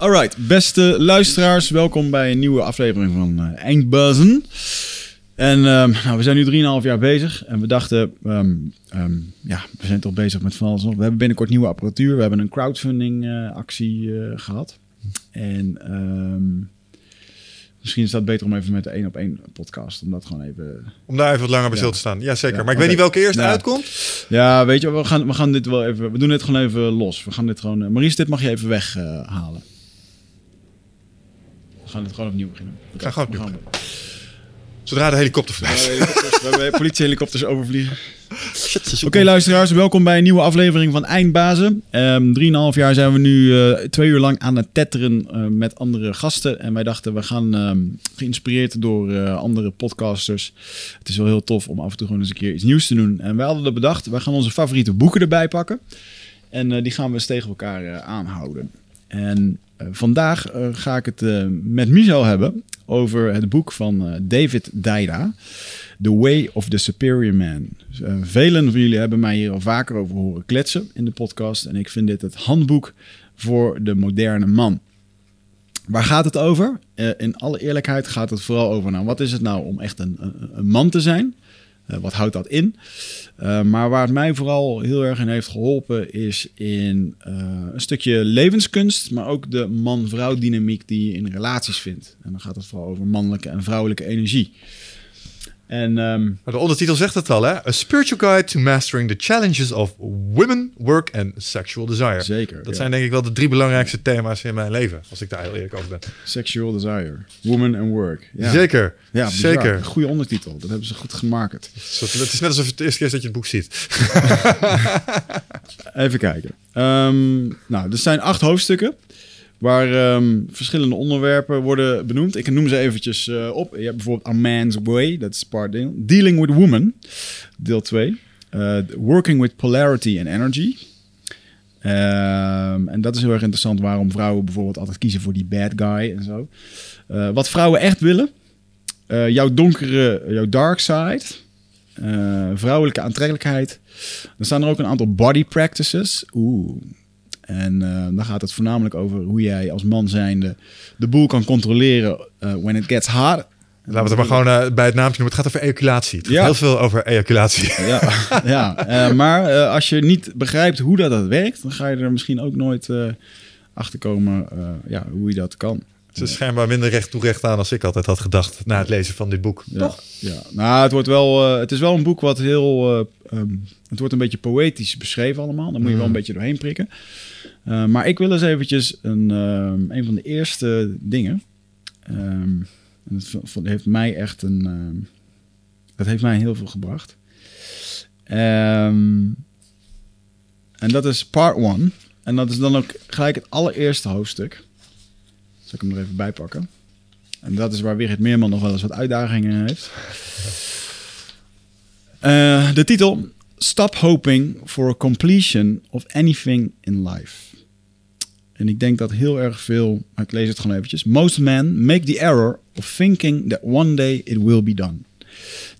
Alright, beste luisteraars, welkom bij een nieuwe aflevering van uh, Eindbazen. En um, nou, we zijn nu 3,5 jaar bezig en we dachten, um, um, ja, we zijn toch bezig met van alles nog. We hebben binnenkort nieuwe apparatuur, we hebben een crowdfunding uh, actie uh, gehad. En misschien is dat beter om even met de één op één podcast, om dat gewoon even... Om daar even wat langer bij stil te staan, ja zeker. Ja, maar ik okay. weet niet welke eerst ja. uitkomt. Ja, weet je, we gaan, we gaan dit wel even, we doen dit gewoon even los. We gaan dit gewoon, Maurice, dit mag je even weghalen. We gaan het gewoon opnieuw beginnen. We gaan gewoon opnieuw beginnen. Zodra de helikopter voorbij is. we hebben politiehelikopters overvliegen. Oké okay, luisteraars, welkom bij een nieuwe aflevering van Eindbazen. Um, drieënhalf jaar zijn we nu uh, twee uur lang aan het tetteren uh, met andere gasten. En wij dachten, we gaan um, geïnspireerd door uh, andere podcasters. Het is wel heel tof om af en toe gewoon eens een keer iets nieuws te doen. En wij hadden er bedacht, wij gaan onze favoriete boeken erbij pakken. En die gaan we eens tegen elkaar aanhouden. En vandaag uh, ga ik het uh, met Michel hebben over het boek van David Daida, The Way of the Superior Man. velen van jullie hebben mij hier al vaker over horen kletsen in de podcast en ik vind dit het handboek voor de moderne man. Waar gaat het over? in alle eerlijkheid gaat het vooral over, nou, wat is het nou om echt een, een man te zijn? Uh, wat houdt dat in? Uh, maar waar het mij vooral heel erg in heeft geholpen is in uh, een stukje levenskunst, maar ook de man-vrouw dynamiek die je in relaties vindt. En dan gaat het vooral over mannelijke en vrouwelijke energie. En, um, maar de ondertitel zegt het al, hè? A spiritual guide to mastering the challenges of women, work and sexual desire. Zeker. Dat ja. zijn denk ik wel de drie belangrijkste thema's in mijn leven, als ik daar heel eerlijk over ben. Sexual desire, woman and work. Ja. Zeker. Ja, zeker. Goede ondertitel. Dat hebben ze goed gemaakt. Het is net alsof het de eerste keer is dat je het boek ziet. Even kijken. Um, nou, er zijn acht hoofdstukken. Waar um, verschillende onderwerpen worden benoemd. Ik noem ze eventjes uh, op. Je hebt bijvoorbeeld A Man's Way, dat is part deel. Dealing with Women, deel 2. Uh, working with Polarity and Energy. Um, en dat is heel erg interessant waarom vrouwen bijvoorbeeld altijd kiezen voor die bad guy en zo. Uh, wat vrouwen echt willen. jouw donkere, jouw dark side. vrouwelijke aantrekkelijkheid. Dan staan er ook een aantal body practices. Oeh, en uh, dan gaat het voornamelijk over hoe jij als man zijnde de boel kan controleren uh, when it gets hard. Laten we het maar gewoon uh, bij het naamje noemen. Het gaat over ejaculatie. Het gaat ja. heel veel over ejaculatie. Ja, ja. maar als je niet begrijpt hoe dat, dat werkt, dan ga je er misschien ook nooit achter komen ja, hoe je dat kan. Het is schijnbaar minder recht toe recht aan als ik altijd had gedacht na het lezen van dit boek. Ja, Toch? Ja, nou, het wordt wel. Uh, het is wel een boek wat heel. Uh, um, het wordt een beetje poëtisch beschreven allemaal. Daar moet je wel een beetje doorheen prikken. Uh, maar ik wil eens eventjes een, um, een van de eerste dingen. Um, en dat heeft mij echt een. dat heeft mij heel veel gebracht. en dat is part one. En dat is dan ook gelijk het allereerste hoofdstuk. Zal ik hem er even bij pakken? En dat is waar Wigert Meerman nog wel eens wat uitdagingen heeft. Uh, de titel: Stop hoping for a completion of anything in life. En ik denk dat heel erg veel, ik lees het gewoon eventjes. Most men make the error of thinking that one day it will be done.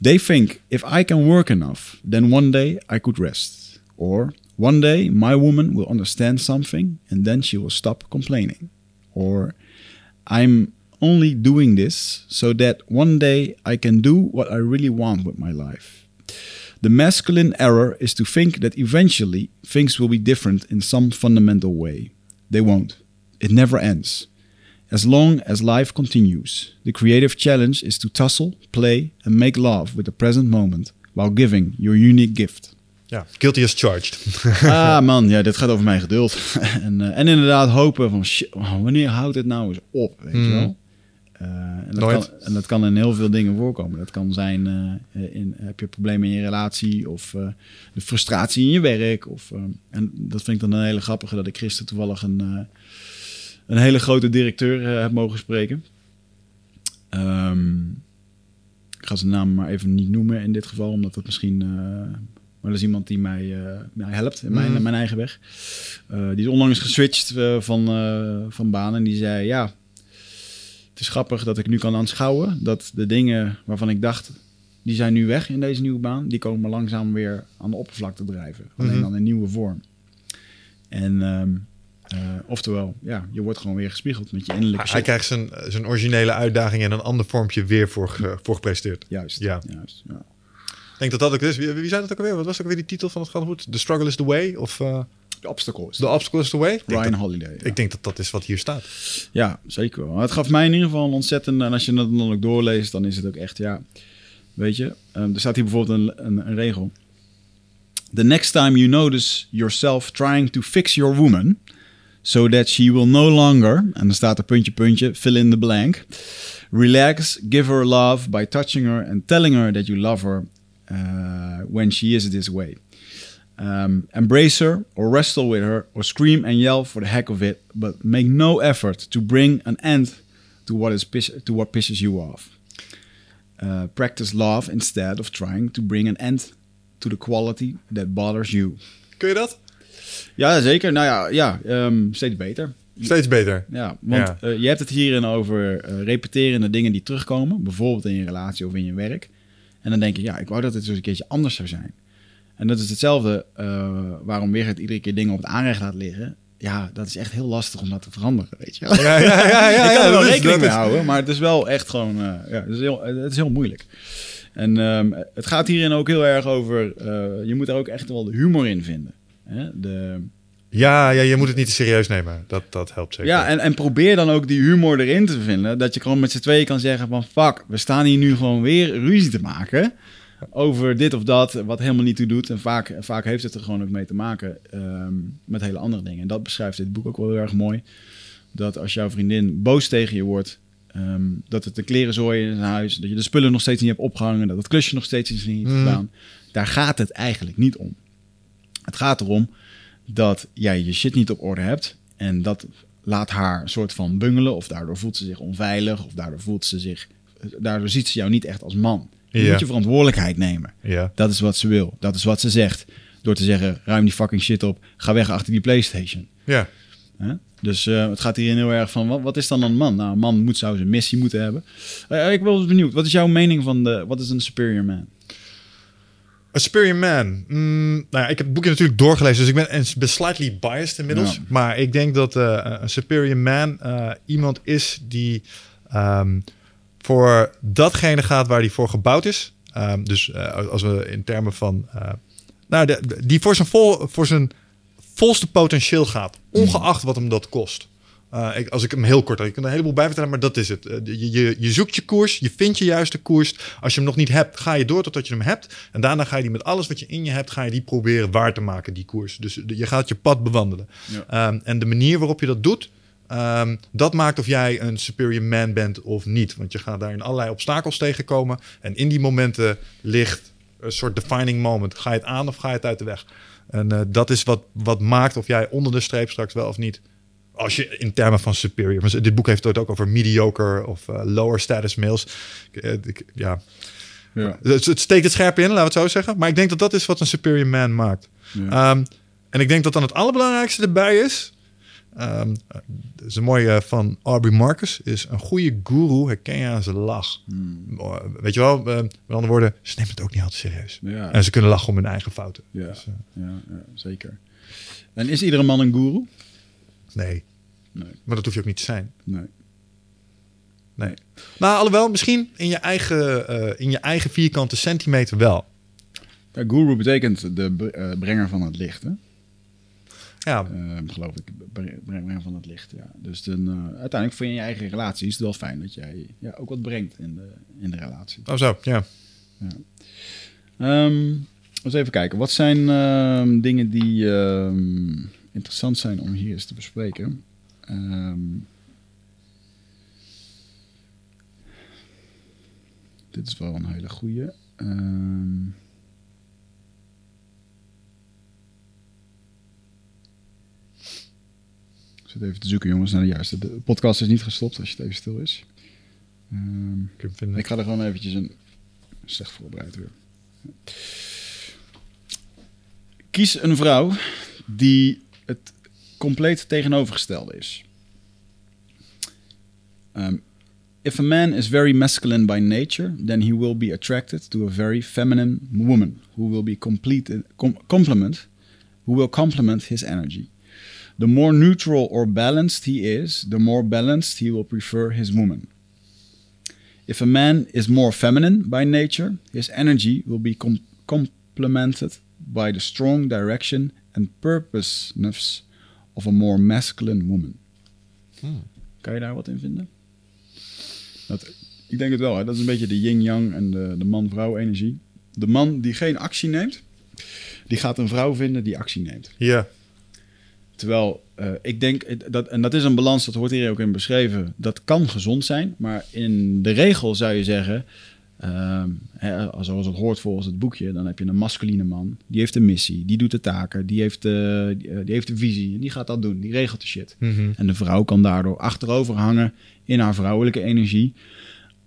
They think if I can work enough, then one day I could rest. Or one day my woman will understand something and then she will stop complaining. Or I'm only doing this so that one day I can do what I really want with my life. The masculine error is to think that eventually things will be different in some fundamental way. They won't. It never ends. As long as life continues, the creative challenge is to tussle, play, and make love with the present moment while giving your unique gift. Ja, guilty as charged. ah man, ja, dit gaat over mijn geduld. en, uh, en inderdaad hopen van, shit, wanneer houdt het nou eens op, weet mm. je wel? Uh, en, dat Nooit. kan, en dat kan in heel veel dingen voorkomen. Dat kan zijn, uh, in, heb je problemen in je relatie of de frustratie in je werk. Of, en dat vind ik dan een hele grappige dat ik gisteren toevallig een, een hele grote directeur heb mogen spreken. Um, ga zijn naam maar even niet noemen in dit geval, omdat dat misschien... eh, maar dat is iemand die mij, eh, mij helpt in mijn, Mhm. mijn eigen weg. Eh, die is onlangs geswitcht eh, van, eh, van baan en die zei... Ja, het is grappig dat ik nu kan aanschouwen dat de dingen waarvan ik dacht... die zijn nu weg in deze nieuwe baan... die komen langzaam weer aan de oppervlakte drijven. Alleen Mhm. dan in nieuwe vorm. En ehm, eh, oftewel, ja, je wordt gewoon weer gespiegeld met je innerlijke Hij shit. krijgt zijn, zijn originele uitdaging in een ander vormpje weer voor, ge- voor gepresenteerd. Juist, Ja. juist. Ja. Ik denk dat dat ook is. Wie, wie zei dat ook alweer? Wat was ook weer die titel van het goed? The Struggle is the Way? Of The Obstacle is the Way? Ik denk, Ryan dat, Holiday. ja. ik denk dat dat is wat hier staat. Ja, zeker wel. Het gaf mij in ieder geval een ontzettend... En als je dat dan ook doorleest, dan is het ook echt, ja... Weet je, ehm, er staat hier bijvoorbeeld een, een, een regel. The next time you notice yourself trying to fix your woman... so that she will no longer... En dan staat er puntje, puntje, fill in the blank... Relax, give her love by touching her and telling her that you love her uh, when she is this way. Um, embrace her or wrestle with her or scream and yell for the heck of it, but make no effort to bring an end to what is to what pisses you off. Uh, practice love instead of trying to bring an end to the quality that bothers you. Kun je dat? Ja, zeker. Nou ja, ja ehm, steeds beter. Steeds beter. Ja, want Ja. eh, je hebt het hierin over eh, repeterende dingen die terugkomen. Bijvoorbeeld in je relatie of in je werk. En dan denk je, ja, ik wou dat het eens een keertje anders zou zijn. En dat is hetzelfde eh, waarom weer het iedere keer dingen op het aanrecht laat liggen. Ja, dat is echt heel lastig om dat te veranderen, weet je wel. Ja, ja, ja. ja, ik kan er wel rekening mee is- houden, maar het is wel echt gewoon, eh, ja, het is heel, het is heel moeilijk. En ehm, het gaat hierin ook heel erg over, eh, je moet er ook echt wel de humor in vinden. Hè? De, Ja, ja, je moet het niet te serieus nemen. Dat, dat helpt zeker. Ja, en, en probeer dan ook die humor erin te vinden. Dat je gewoon met z'n tweeën kan zeggen van... fuck, we staan hier nu gewoon weer ruzie te maken... over dit of dat, wat helemaal niet toe doet. En vaak, vaak heeft het er gewoon ook mee te maken ehm, met hele andere dingen. En dat beschrijft dit boek ook wel heel erg mooi. Dat als jouw vriendin boos tegen je wordt... ehm, dat het de kleren zooien in zijn huis... dat je de spullen nog steeds niet hebt opgehangen... dat het klusje nog steeds niet heeft Mhm. gedaan. Daar gaat het eigenlijk niet om. Het gaat erom dat jij je shit niet op orde hebt. En dat laat haar een soort van bungelen. Of daardoor voelt ze zich onveilig. Of daardoor voelt ze zich. Daardoor ziet ze jou niet echt als man. Je moet je verantwoordelijkheid nemen. Ja. Dat is wat ze wil. Dat is wat ze zegt. Door te zeggen: ruim die fucking shit op. Ga weg achter die PlayStation. Ja. Dus eh, het gaat hierin heel erg van: wat, wat is dan een man? Nou, een man moet, zou zijn missie moeten hebben. Eh, ik ben benieuwd. Wat is jouw mening van de. Wat is een superior man? A Superior Man. Mm, nou ja, ik heb het boekje natuurlijk doorgelezen, dus ik ben, en ben slightly biased inmiddels. Ja. Maar ik denk dat eh, een Superior Man eh, iemand is die ehm, voor datgene gaat waar hij voor gebouwd is. Ehm, dus eh, als we in termen van... eh, nou, de, de- die voor zijn, vol, voor zijn volste potentieel gaat, ongeacht wat hem dat kost. Eh, ik, als ik hem heel kort had, ik kan er een heleboel bij vertellen, maar dat is het. Je, je, je zoekt je koers, je vindt je juiste koers. Als je hem nog niet hebt, ga je door totdat je hem hebt. En daarna ga je die met alles wat je in je hebt, ga je die proberen waar te maken, die koers. Dus je gaat je pad bewandelen. Ja. Ehm, en de manier waarop je dat doet, ehm, dat maakt of jij een superior man bent of niet. Want je gaat daar in allerlei obstakels tegenkomen. En in die momenten ligt een soort defining moment. Ga je het aan of ga je het uit de weg? En eh, dat is wat, wat maakt of jij onder de streep straks wel of niet. Als je in termen van superior. Maar dit boek heeft het ook over mediocre of eh, lower status males. Eh, ik- ja. Ja. Het, het steekt het scherp in, laten we het zo zeggen. Maar ik denk dat dat is wat een superior man maakt. Ja. Ehm, en ik denk dat dan het allerbelangrijkste erbij is. Ehm dat is een mooie van Aubrey Marcus. Is een goede guru herken je aan zijn lach. Oh, Weet je wel, eh, met andere woorden, ze nemen het ook niet altijd serieus. Ja. En ze kunnen lachen om hun eigen fouten. Ja, Dus, eh, ja, ja, zeker. En is iedere man een guru? nee. Nee. Maar dat hoef je ook niet te zijn. Nee. Nee. Nou, alhoewel, misschien in je eigen, eh, in je eigen vierkante centimeter wel. Ja, guru betekent de bre- eh, brenger van het licht, hè? Ja, Eh, geloof ik, bre- brenger van het licht, ja. Dus dan, eh, uiteindelijk voor je je eigen relatie is het wel fijn dat jij ja, ook wat brengt in de, in de relatie. oh zo, ja. Ehm, eens even kijken, wat zijn ehm, dingen die ehm, interessant zijn om hier eens te bespreken? Dit is wel een hele goeie. Ehm, zit even te zoeken, jongens, naar de juiste. De podcast is niet gestopt als je het even stil is. Ehm, Ik ik ga er gewoon eventjes een Slecht voorbereid weer. Kies een vrouw die het compleet tegenovergestelde is. Um, if a man is very masculine by nature, then he will be attracted to a very feminine woman who will be complete com complement, who will complement his energy. The more neutral or balanced he is, the more balanced he will prefer his woman. If a man is more feminine by nature, his energy will be com complemented by the strong direction and purposeness of a more masculine woman. Hmm. Kan je daar wat in vinden? Dat, ik denk het wel. Hè? Dat is een beetje de yin-yang en de, de man-vrouw energie. De man die geen actie neemt, die gaat een vrouw vinden die actie neemt. Ja. Terwijl uh, ik denk, dat, en dat is een balans, dat wordt hier ook in beschreven, dat kan gezond zijn. Maar in de regel zou je zeggen, uh, hè, zoals het hoort volgens het boekje, dan heb je een masculine man. Die heeft een missie, die doet de taken, die heeft, uh, die, heeft een visie. Die gaat dat doen, die regelt de shit. Mm -hmm. En de vrouw kan daardoor achterover hangen in haar vrouwelijke energie.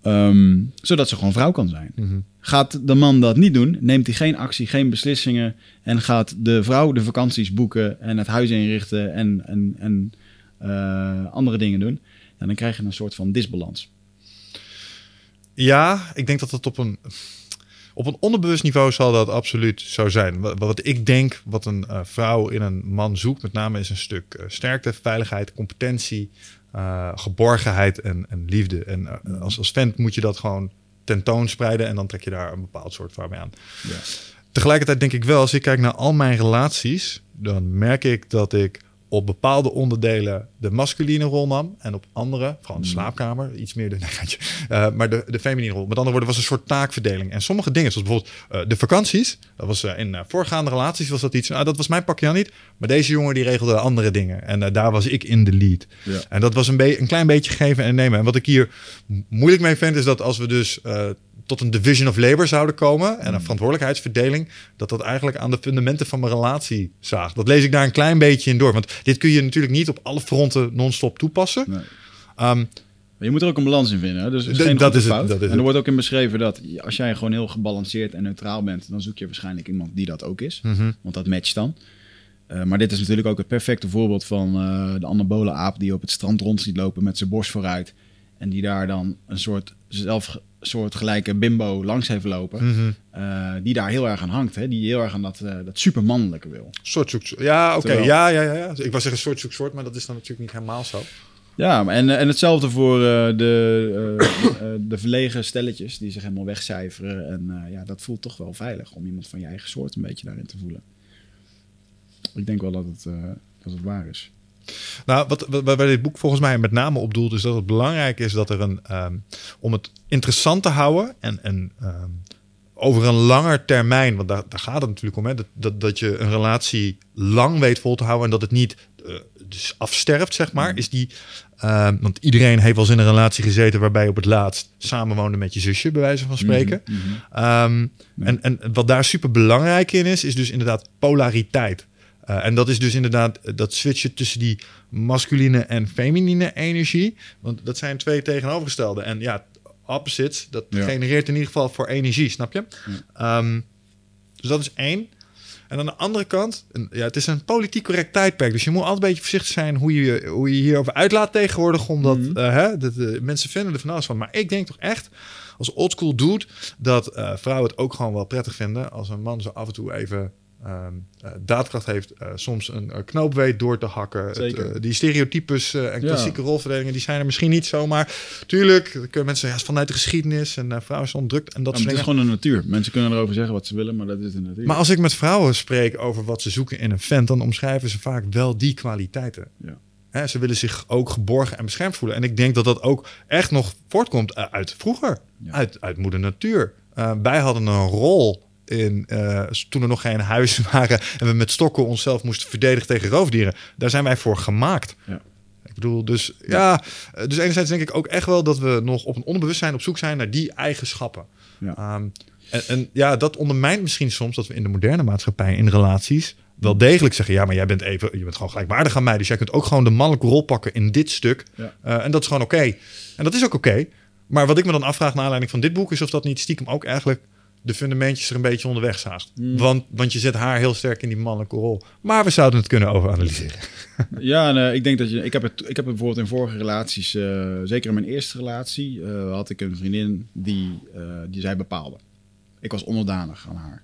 Um, zodat ze gewoon vrouw kan zijn. Mm -hmm. Gaat de man dat niet doen, neemt hij geen actie, geen beslissingen en gaat de vrouw de vakanties boeken en het huis inrichten en, en, en uh, andere dingen doen, en dan krijg je een soort van disbalans. Ja, ik denk dat dat op een, op een onderbewust niveau zal dat absoluut zo zijn. Wat, wat ik denk, wat een uh, vrouw in een man zoekt, met name is een stuk uh, sterkte, veiligheid, competentie, uh, geborgenheid en, en, liefde. En als, als vent moet je dat gewoon tentoonspreiden en dan trek je daar een bepaald soort vrouw mee aan. Ja. Tegelijkertijd denk ik wel, als ik kijk naar al mijn relaties, dan merk ik dat ik op bepaalde onderdelen de masculine rol nam. En op andere, vooral de slaapkamer, iets meer de, uh, maar de, de feminine rol. Met andere woorden, was een soort taakverdeling. En sommige dingen, zoals bijvoorbeeld uh, de vakanties. Dat was uh, in voorgaande relaties was dat iets. Nou, dat was mijn pakje aan niet. Maar deze jongen die regelde andere dingen. En daar was ik in de lead. Ja. En dat was een, een klein beetje geven en nemen. En wat ik hier moeilijk mee vind, is dat als we dus tot een division of labor zouden komen en een verantwoordelijkheidsverdeling, dat dat eigenlijk aan de fundamenten van mijn relatie zaagt. Dat lees ik daar een klein beetje in door. Want dit kun je natuurlijk niet op alle fronten non-stop toepassen. Nee. Um, je moet er ook een balans in vinden. Hè? Dus is geen dat, is het, dat is En er wordt ook in beschreven dat als jij gewoon heel gebalanceerd en neutraal bent, dan zoek je waarschijnlijk iemand die dat ook is. Mm -hmm. Want dat matcht dan. Uh, maar dit is natuurlijk ook het perfecte voorbeeld van uh, de anabole aap die op het strand rond ziet lopen met zijn borst vooruit. En die daar dan een soort zelf soort gelijke bimbo langs heeft lopen. Mm -hmm. uh, die daar heel erg aan hangt. Hè? Die heel erg aan dat, uh, dat supermannelijke wil. Soort zoek, ja, oké. Okay. Ja, ja, ja, ja. Ik was zeggen soort zoek soort, maar dat is dan natuurlijk niet helemaal zo. Ja, en, en hetzelfde voor uh, de, de verlegen stelletjes die zich helemaal wegcijferen. En ja, dat voelt toch wel veilig om iemand van je eigen soort een beetje daarin te voelen. Ik denk wel dat het, dat het waar is. Nou, wat, wat, waar dit boek volgens mij met name op doelt, is dat het belangrijk is dat er een. Um, om het interessant te houden en, en um, over een langer termijn, want daar, daar gaat het natuurlijk om, hè, dat, dat, dat je een relatie lang weet vol te houden en dat het niet uh, dus afsterft, zeg maar, mm. is die. Um, want iedereen heeft wel eens in een relatie gezeten waarbij je op het laatst samenwoonde met je zusje, bij wijze van spreken. Mm -hmm. um, ja. en, en wat daar super belangrijk in is, is dus inderdaad polariteit. Uh, en dat is dus inderdaad dat switchen tussen die masculine en feminine energie. Want dat zijn twee tegenovergestelde. En ja, opposites, dat ja. genereert in ieder geval voor energie, snap je? Ja. Um, dus dat is één. En aan de andere kant, ja, het is een politiek correct tijdperk. Dus je moet altijd een beetje voorzichtig zijn hoe je hoe je hierover uitlaat tegenwoordig. Omdat mm -hmm. uh, hè, dat, uh, mensen vinden er van alles van. Maar ik denk toch echt, als oldschool doet, dat uh, vrouwen het ook gewoon wel prettig vinden als een man zo af en toe even Um, uh, daadkracht heeft uh, soms een uh, knoop weet door te hakken. Het, die stereotypes en klassieke ja. rolverdelingen, die zijn er misschien niet zomaar. Tuurlijk, kunnen mensen ja, vanuit de geschiedenis en vrouwen zijn onderdrukt. En dat ja, het is gewoon de natuur. Mensen kunnen erover zeggen wat ze willen, maar dat is de natuur. Maar als ik met vrouwen spreek over wat ze zoeken in een vent, dan omschrijven ze vaak wel die kwaliteiten. Ja. Hè, ze willen zich ook geborgen en beschermd voelen. En ik denk dat dat ook echt nog voortkomt uit vroeger, uit, uit moeder natuur. wij hadden een rol in, uh, toen er nog geen huizen waren en we met stokken onszelf moesten verdedigen tegen roofdieren. Daar zijn wij voor gemaakt. Ja. Ik bedoel, dus ja, dus enerzijds denk ik ook echt wel dat we nog op een onderbewustzijn op zoek zijn naar die eigenschappen. Ja. Um, en, en, ja, dat ondermijnt misschien soms dat we in de moderne maatschappij in relaties wel degelijk zeggen: ja, maar jij bent even, je bent gewoon gelijkwaardig aan mij, dus jij kunt ook gewoon de mannelijke rol pakken in dit stuk. Ja. Uh, en dat is gewoon oké. Okay. En dat is ook oké. Okay. Maar wat ik me dan afvraag naar aanleiding van dit boek is of dat niet stiekem ook eigenlijk de fundamentjes er een beetje onderweg zaagt. Hmm. Want, want je zet haar heel sterk in die mannelijke rol. Maar we zouden het kunnen overanalyseren. Ja, en, eh, ik denk dat je. Ik heb, het, ik heb het bijvoorbeeld in vorige relaties, eh, zeker in mijn eerste relatie, eh, had ik een vriendin die, die zij bepaalde. Ik was onderdanig aan haar.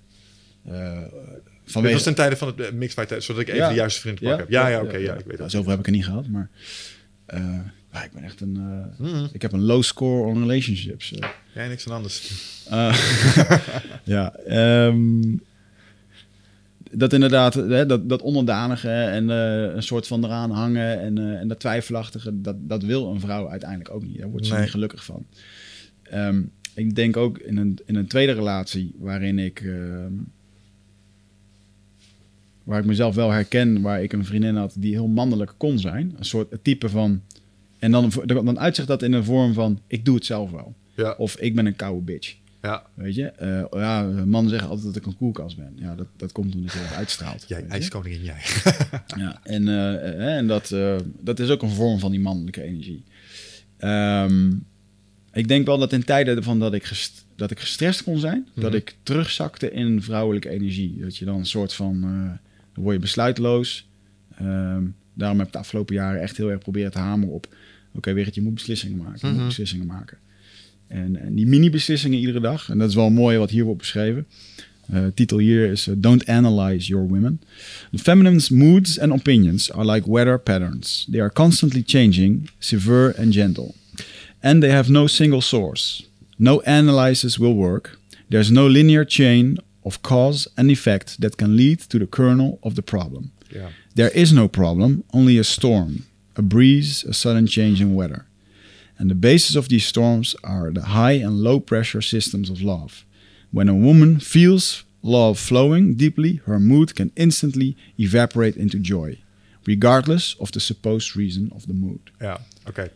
Dit vanwege, was ten tijde van het mixfight, zodat ik even Ja. de juiste vriend pakken heb. Ja, ja, oké, ja, ik weet Ja, dat. Zoveel heb ik er niet gehad, maar ja, ik ben echt een. eh, Mhm. Ik heb een low score on relationships. eh. Jij niks aan anders. Eh, ja, ehm, dat inderdaad, hè, dat, dat onderdanige en een soort van eraan hangen en, en dat twijfelachtige, dat, dat wil een vrouw uiteindelijk ook niet. Daar wordt ze Nee. niet gelukkig van. Ehm, ik denk ook in een, in een tweede relatie waarin ik, ehm, waar ik mezelf wel herken, waar ik een vriendin had die heel mannelijk kon zijn. Een soort type van, en dan, dan uitzicht dat in een vorm van, ik doe het zelf wel. Ja, Of ik ben een koude bitch. ja. Weet je, Eh, ja, mannen zeggen altijd dat ik een koelkast ben. Ja, dat, dat komt omdat je dat uitstraalt. Jij, ijskoningin, jij. Ja, en, eh, en dat, dat is ook een vorm van die mannelijke energie. Ehm, ik denk wel dat in tijden van dat ik, gest- dat ik gestrest kon zijn, dat Mhm. ik terugzakte in vrouwelijke energie. Dat je dan een soort van, dan word je besluitloos. Ehm, daarom heb ik de afgelopen jaren echt heel erg proberen te hameren op, oké, weer je moet beslissingen maken. Je Mhm. moet beslissingen maken. En, en die mini-beslissingen iedere dag, en dat is wel mooi wat hier wordt beschreven. Eh, titel hier is eh, Don't Analyze Your Women. The feminine's moods and opinions are like weather patterns. They are constantly changing, severe and gentle. And they have no single source. No analysis will work. There's no linear chain of cause and effect that can lead to the kernel of the problem. Ja. There is no problem, only a storm, a breeze, a sudden change in weather. And the basis of these storms are the high and low pressure systems of love. When a woman feels love flowing deeply, her mood can instantly evaporate into joy, regardless of the supposed reason of the mood. Ja, oké.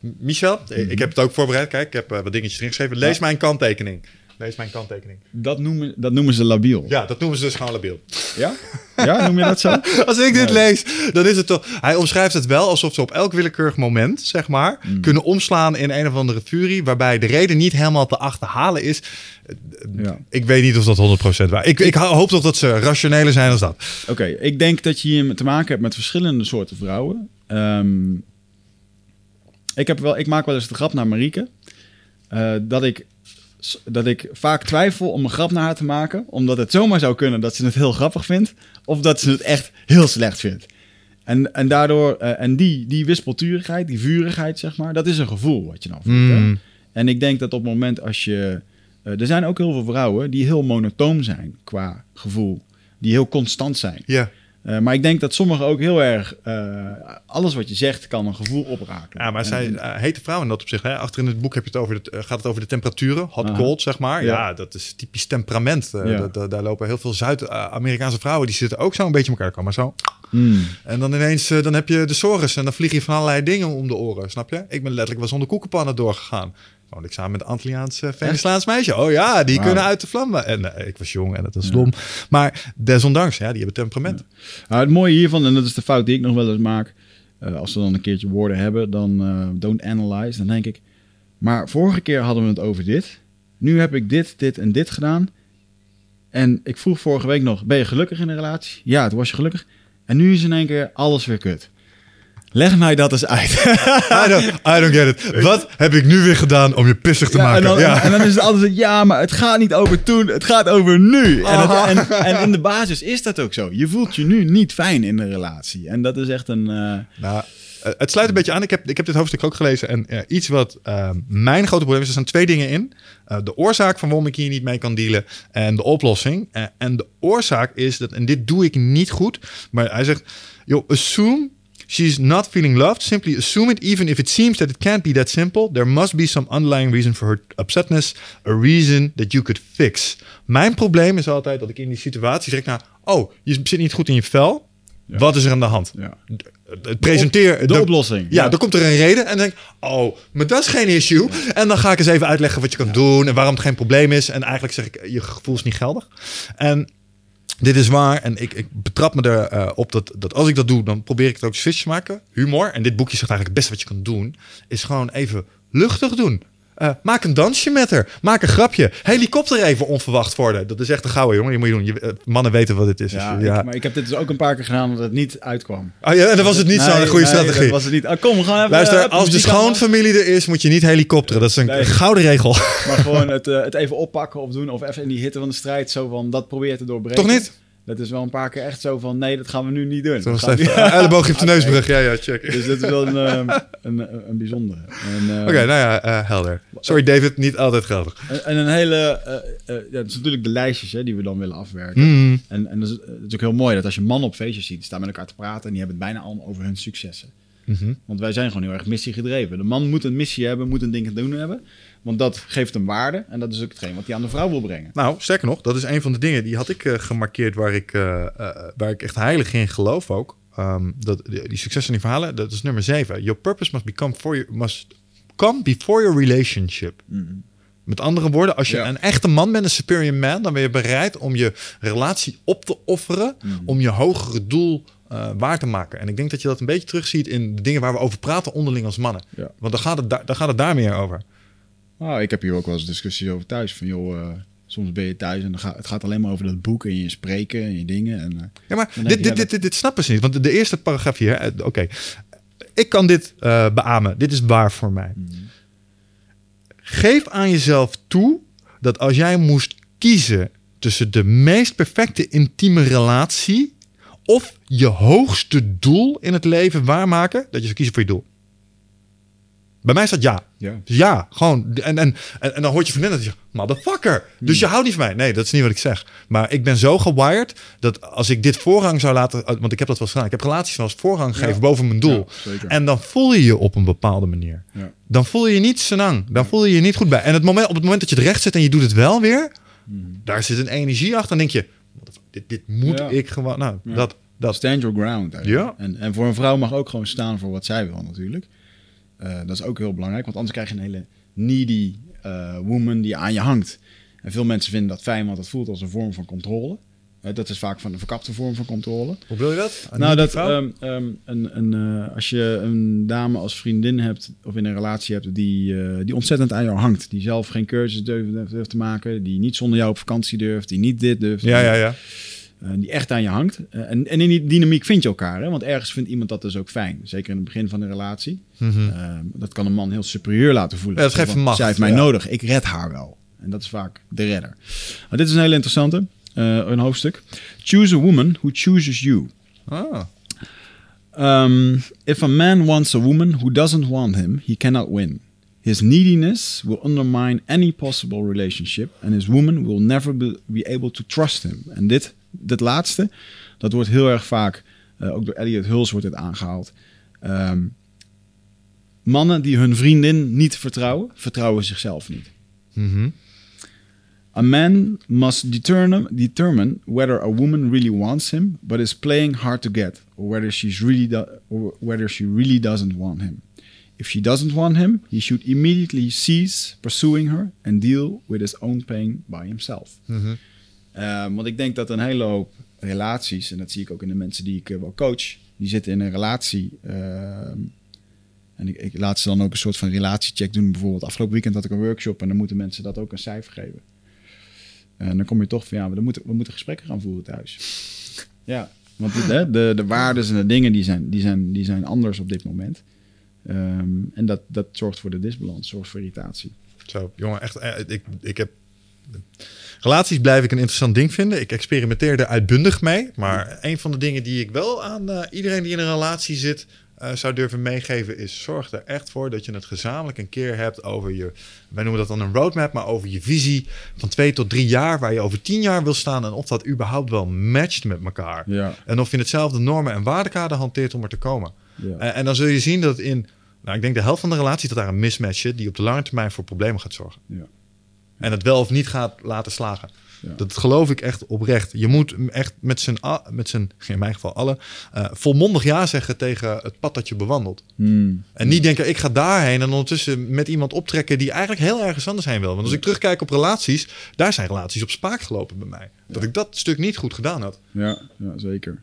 M- Michel, eh, ik heb het ook voorbereid. Kijk, ik heb eh, wat dingetjes erin geschreven. Lees mijn kanttekening. Lees mijn kanttekening. Dat noemen, dat noemen ze labiel. Ja, dat noemen ze dus gewoon labiel. Ja? Ja, noem je dat zo? Als ik dit Nee. lees, dan is het toch... Hij omschrijft het wel alsof ze op elk willekeurig moment, zeg maar... Mm. kunnen omslaan in een of andere furie... waarbij de reden niet helemaal te achterhalen is. Ja. Ik weet niet of dat 100% waar Ik, ik hoop toch dat ze rationeler zijn dan dat. Oké, ik denk dat je hier te maken hebt met verschillende soorten vrouwen. Ehm, ik, heb wel, ik maak wel eens de grap naar Marieke. eh, dat, ik, dat ik vaak twijfel om een grap naar haar te maken. Omdat het zomaar zou kunnen dat ze het heel grappig vindt. Of dat ze het echt heel slecht vindt. En, en daardoor, eh, en die, die wispelturigheid, die vurigheid, zeg maar, dat is een gevoel wat je dan voelt. Mm. En ik denk dat op het moment als je. eh, er zijn ook heel veel vrouwen die heel monotoom zijn qua gevoel. Die heel constant zijn. Ja. Eh, maar ik denk dat sommigen ook heel erg. eh, alles wat je zegt kan een gevoel oprakelen. Ja, maar En- zij en- uh, heet de vrouw in dat opzicht. Hè? Achter in het boek heb je het over de, eh, gaat het over de temperaturen, hot, Aha. cold, zeg maar. Ja. Ja. dat is typisch temperament. Eh, Ja. dat- dat- daar lopen heel veel Zuid-Amerikaanse vrouwen, die zitten ook zo een beetje elkaar komen. Zo. Mm. En dan ineens, eh, dan heb je de sores en dan vlieg je van allerlei dingen om de oren, snap je? Ik ben letterlijk wel zonder koekenpannen doorgegaan. Woonde ik samen met een Antilliaans uh, Venezolaans meisje. Oh ja, die kunnen uit de vlammen. En eh, ik was jong en dat was dom. Maar desondanks, ja, die hebben temperament. Nou, het mooie hiervan, en dat is de fout die ik nog wel eens maak. eh, als we dan een keertje woorden hebben, dan eh, don't analyze. Dan denk ik. Maar vorige keer hadden we het over dit. Nu heb ik dit, dit en dit gedaan. En ik vroeg vorige week nog: ben je gelukkig in een relatie? Ja, toen was je gelukkig. En nu is in één keer alles weer kut. Leg mij dat eens uit. I, don't, I don't get it. Wat heb ik nu weer gedaan om je pissig te Ja, maken? en, dan, ja. en dan is het altijd ja, maar het gaat niet over toen, het gaat over nu. En, het- Aha. en, en in de basis is dat ook zo. Je voelt je nu niet fijn in een relatie. En dat is echt een... eh, Nou, eh, het sluit een beetje aan. Ik heb, ik heb dit hoofdstuk ook gelezen. En iets wat eh, mijn grote probleem is, er staan twee dingen in. Eh, de oorzaak van waarom ik hier niet mee kan dealen en de oplossing. En de oorzaak is dat, en dit doe ik niet goed, maar hij zegt, joh, assume she's not feeling loved. Simply assume it, even if it seems that it can't be that simple. There must be some underlying reason for her upsetness, a reason that you could fix. Mijn probleem is altijd dat ik in die situatie zeg, nou, oh, je zit niet goed in je vel. Ja. Wat is er aan de hand? ja. Het presenteer De de- oplossing. Ja, dan komt er een reden en dan denk ik, oh, maar dat is geen issue. En dan ga ik eens even uitleggen wat je kan doen en waarom het geen probleem is. En eigenlijk zeg ik, je gevoel is niet geldig. En dit is waar. En ik, ik betrap me erop eh, op dat, dat als ik dat doe, dan probeer ik het ook switch te maken. Humor. En dit boekje zegt eigenlijk het beste wat je kan doen, is gewoon even luchtig doen. Eh, maak een dansje met haar. Maak een grapje. Helikopter even onverwacht worden. Dat is echt een gouden jongen. Die moet je doen. Je, eh, mannen weten wat dit is. Ja, Dus je- ja. Ik, maar ik heb dit dus ook een paar keer gedaan dat het niet uitkwam. Oh ja, en dan was het niet Nee, zo'n goede nee, strategie. dat was het niet. Ah, kom, we gaan even... Luister, eh, als de schoonfamilie er is, moet je niet helikopteren. Dat is een Nee. gouden regel. Maar gewoon het, het even oppakken of doen. Of even in die hitte van de strijd. Zo van, dat probeer je te doorbreken. Toch niet? Dat is wel een paar keer echt zo van, nee, dat gaan we nu niet doen. Zo Dat we even, elleboog op de neusbrug. Ja, ja, check. Dus dat is wel een, eh, een, een, een bijzondere. En, eh, Oké, nou ja, eh, helder. Sorry David, niet altijd geldig. en- En een hele... eh, eh, ja, is natuurlijk de lijstjes hè, die we dan willen afwerken. Mm. En, en dat is, het is ook heel mooi dat als je mannen op feestjes ziet, die staan met elkaar te praten en die hebben het bijna allemaal over hun successen. Mhm. Want wij zijn gewoon heel erg missiegedreven. De man moet een missie hebben, moet een ding te doen hebben. Want dat geeft hem waarde en dat is ook hetgeen wat hij aan de vrouw wil brengen. Nou, sterker nog, dat is een van de dingen die had ik eh, gemarkeerd waar ik, eh, eh, waar ik echt heilig in geloof ook. Ehm, dat, die, die succes en die verhalen, dat is nummer 7. Your purpose must become for you, must come before your relationship. Met andere woorden, als je Ja. een echte man bent, een superior man, dan ben je bereid om je relatie op te offeren om je hogere doel waar te maken. En ik denk dat je dat een beetje terugziet in de dingen waar we over praten onderling als mannen. Ja. Want dan gaat, het daar, dan gaat het daar meer over. Nou, ik heb hier ook wel eens discussies over thuis. Van joh, eh, soms ben je thuis en dan gaat, het gaat alleen maar over dat boek en je spreken en je dingen. En, eh, Ja, maar dit, je, dit, ja, dit, dit, dit snappen ze niet. Want de, eerste paragraaf hier, hè, oké. Ik kan dit eh beamen. Dit is waar voor mij. Geef aan jezelf toe dat als jij moest kiezen tussen de meest perfecte intieme relatie of je hoogste doel in het leven waarmaken, dat je zou kiezen voor je doel. Bij mij staat ja. Ja. Ja, gewoon. En, en, en, en dan hoort je vriendin dat je zegt, motherfucker. Dus je houdt niet van mij. Nee, dat is niet wat ik zeg. Maar ik ben zo gewired dat als ik dit voorrang zou laten... Want ik heb dat wel eens gedaan. Ik heb relaties wel eens voorrang gegeven Ja. boven mijn doel. Ja, en dan voel je je op een bepaalde manier. Dan voel je je niet senang. Dan voel je je niet goed bij. En het moment, op het moment dat je het recht zet en je doet het wel weer... Daar zit een energie achter. Dan denk je, dit, dit moet ik gewoon... Nou, dat... dat Stand your ground. eigenlijk. Ja. En, en voor een vrouw mag ook gewoon staan voor wat zij wil natuurlijk. Eh, dat is ook heel belangrijk, want anders krijg je een hele needy eh, woman die aan je hangt. En veel mensen vinden dat fijn, want het voelt als een vorm van controle. Eh, dat is vaak van een verkapte vorm van controle. Hoe wil je dat? Een nou, dat ehm, ehm, een, een, als je een dame als vriendin hebt of in een relatie hebt die, die ontzettend aan jou hangt, die zelf geen cursus durft, durft te maken, die niet zonder jou op vakantie durft, die niet dit durft, ja, ja, ja. Eh, die echt aan je hangt. Eh, en, en in die dynamiek vind je elkaar, hè? want ergens vindt iemand dat dus ook fijn. Zeker in het begin van de relatie. Mhm. Eh, dat kan een man heel superieur laten voelen. Ja, dat geeft macht, Zij heeft mij ja. nodig, ik red haar wel. En dat is vaak de redder. Maar dit is een hele interessante, een hoofdstuk. Choose a woman who chooses you. Ah. Um, if a man wants a woman who doesn't want him, he cannot win. His neediness will undermine any possible relationship, and his woman will never be able to trust him. En dit, dit laatste, dat wordt heel erg vaak, eh, ook door Elliot Hulse wordt dit aangehaald. Ehm, mannen die hun vriendin niet vertrouwen, vertrouwen zichzelf niet. Mhm. A man must determine, determine whether a woman really wants him, but is playing hard to get, or whether she's really or whether she really doesn't want him. If she doesn't want him, he should immediately cease pursuing her and deal with his own pain by himself. Mhm. Ehm, want ik denk dat een hele hoop relaties, en dat zie ik ook in de mensen die ik eh, wel coach, die zitten in een relatie. ehm, en ik, ik laat ze dan ook een soort van relatiecheck doen. Bijvoorbeeld afgelopen weekend had ik een workshop en dan moeten mensen dat ook een cijfer geven. En dan kom je toch van ja, we moeten, we moeten gesprekken gaan voeren thuis. Ja, want de, de, de, de waarden en de dingen die zijn, die zijn, die zijn anders op dit moment. Ehm, en dat, dat zorgt voor de disbalans, zorgt voor irritatie. Zo, jongen, echt. eh, Ik, ik heb. Relaties blijf ik een interessant ding vinden. Ik experimenteer er uitbundig mee. Maar een van de dingen die ik wel aan eh, iedereen die in een relatie zit. eh, zou durven meegeven is zorg er echt voor dat je het gezamenlijk een keer hebt over je, wij noemen dat dan een roadmap, maar over je visie van twee tot drie jaar, waar je over tien jaar wil staan en of dat überhaupt wel matcht met elkaar. Ja. En of je hetzelfde normen en waardekader hanteert om er te komen. Ja. En, en dan zul je zien dat in, nou, ik denk de helft van de relaties dat daar een mismatch zit die op de lange termijn voor problemen gaat zorgen. Ja. En het wel of niet gaat laten slagen. Ja. Dat geloof ik echt oprecht. Je moet echt met z'n, met z'n in mijn geval alle, eh, volmondig ja zeggen tegen het pad dat je bewandelt. Hmm. En niet denken, ik ga daarheen en ondertussen met iemand optrekken die eigenlijk heel ergens anders heen wil. Want als ik terugkijk op relaties, daar zijn relaties op spaak gelopen bij mij. Dat ik dat stuk niet goed gedaan had. Ja, ja zeker.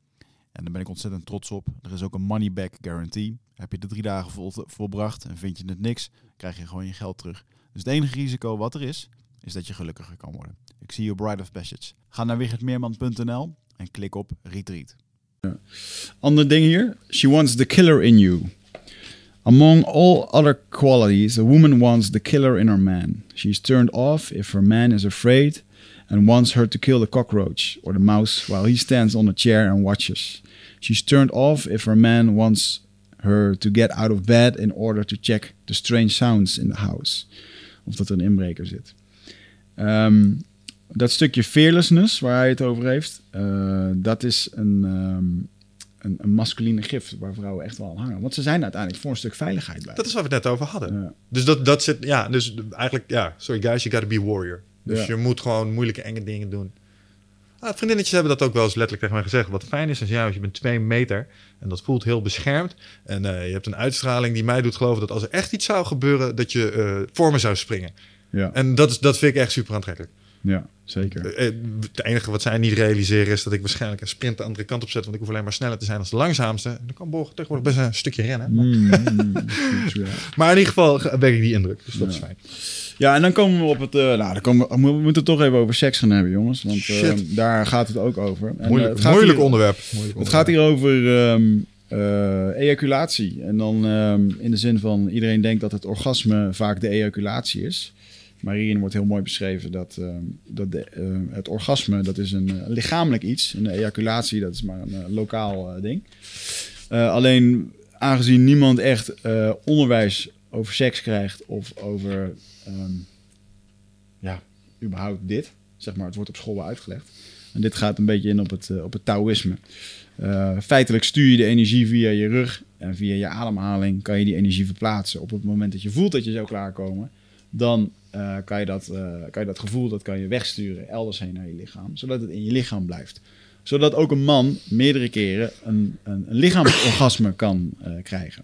En daar ben ik ontzettend trots op. Er is ook een money back guarantee. Heb je de drie dagen vol, volbracht en vind je het niks, krijg je gewoon je geld terug. Dus het enige risico wat er is, is dat je gelukkiger kan worden. Ik zie je Bride of Passage. Ga naar wichertmeerman.nl en klik op Retreat. Ander ding hier. She wants the killer in you. Among all other qualities, a woman wants the killer in her man. She is turned off if her man is afraid and wants her to kill the cockroach or the mouse while he stands on a chair and watches. She's turned off if her man wants her to get out of bed in order to check the strange sounds in the house. Of dat er een inbreker zit. Um, dat stukje fearlessness waar hij het over heeft, uh, dat is een, um, een, een, masculine gif waar vrouwen echt wel aan hangen. Want ze zijn uiteindelijk voor een stuk veiligheid bij. Dat is wat we het net over hadden. Ja. Dus dat, dat zit, ja, dus eigenlijk, ja, sorry guys, you gotta be warrior. Dus ja. je moet gewoon moeilijke, enge dingen doen. Ah, vriendinnetjes hebben dat ook wel eens letterlijk tegen mij gezegd. Wat fijn is, is ja, je bent twee meter en dat voelt heel beschermd. En uh, je hebt een uitstraling die mij doet geloven dat als er echt iets zou gebeuren, dat je uh, voor me zou springen. Ja. En dat, is, dat vind ik echt super aantrekkelijk. Ja, zeker. Uh, het enige wat zij niet realiseren is dat ik waarschijnlijk een sprint de andere kant op zet. Want ik hoef alleen maar sneller te zijn als de langzaamste. En dan kan Borg tegenwoordig best een stukje rennen. Mm, mm, maar in ieder geval werk ik die indruk. Dus dat ja. is fijn. Ja, en dan komen we op het. Uh, nou, dan komen we, we, moeten het toch even over seks gaan hebben, jongens. Want uh, daar gaat het ook over. En, moeilijk, het moeilijk, hier, onderwerp. moeilijk, Het gaat hier over um, uh, ejaculatie. En dan um, in de zin van iedereen denkt dat het orgasme vaak de ejaculatie is. Maar wordt heel mooi beschreven dat, um, dat de, het orgasme dat is een lichamelijk iets. En de ejaculatie dat is maar een lokaal ding. alleen aangezien niemand echt onderwijs over seks krijgt of over um, ja, überhaupt dit. Zeg maar, het wordt op school wel uitgelegd. En dit gaat een beetje in op het, op het Taoïsme. Feitelijk stuur je de energie via je rug en via je ademhaling kan je die energie verplaatsen. Op het moment dat je voelt dat je zou klaarkomen, dan uh, kan, je dat, kan je dat gevoel dat kan je wegsturen elders heen naar je lichaam, zodat het in je lichaam blijft. Zodat ook een man meerdere keren een, een, een lichaamsorgasme kan krijgen.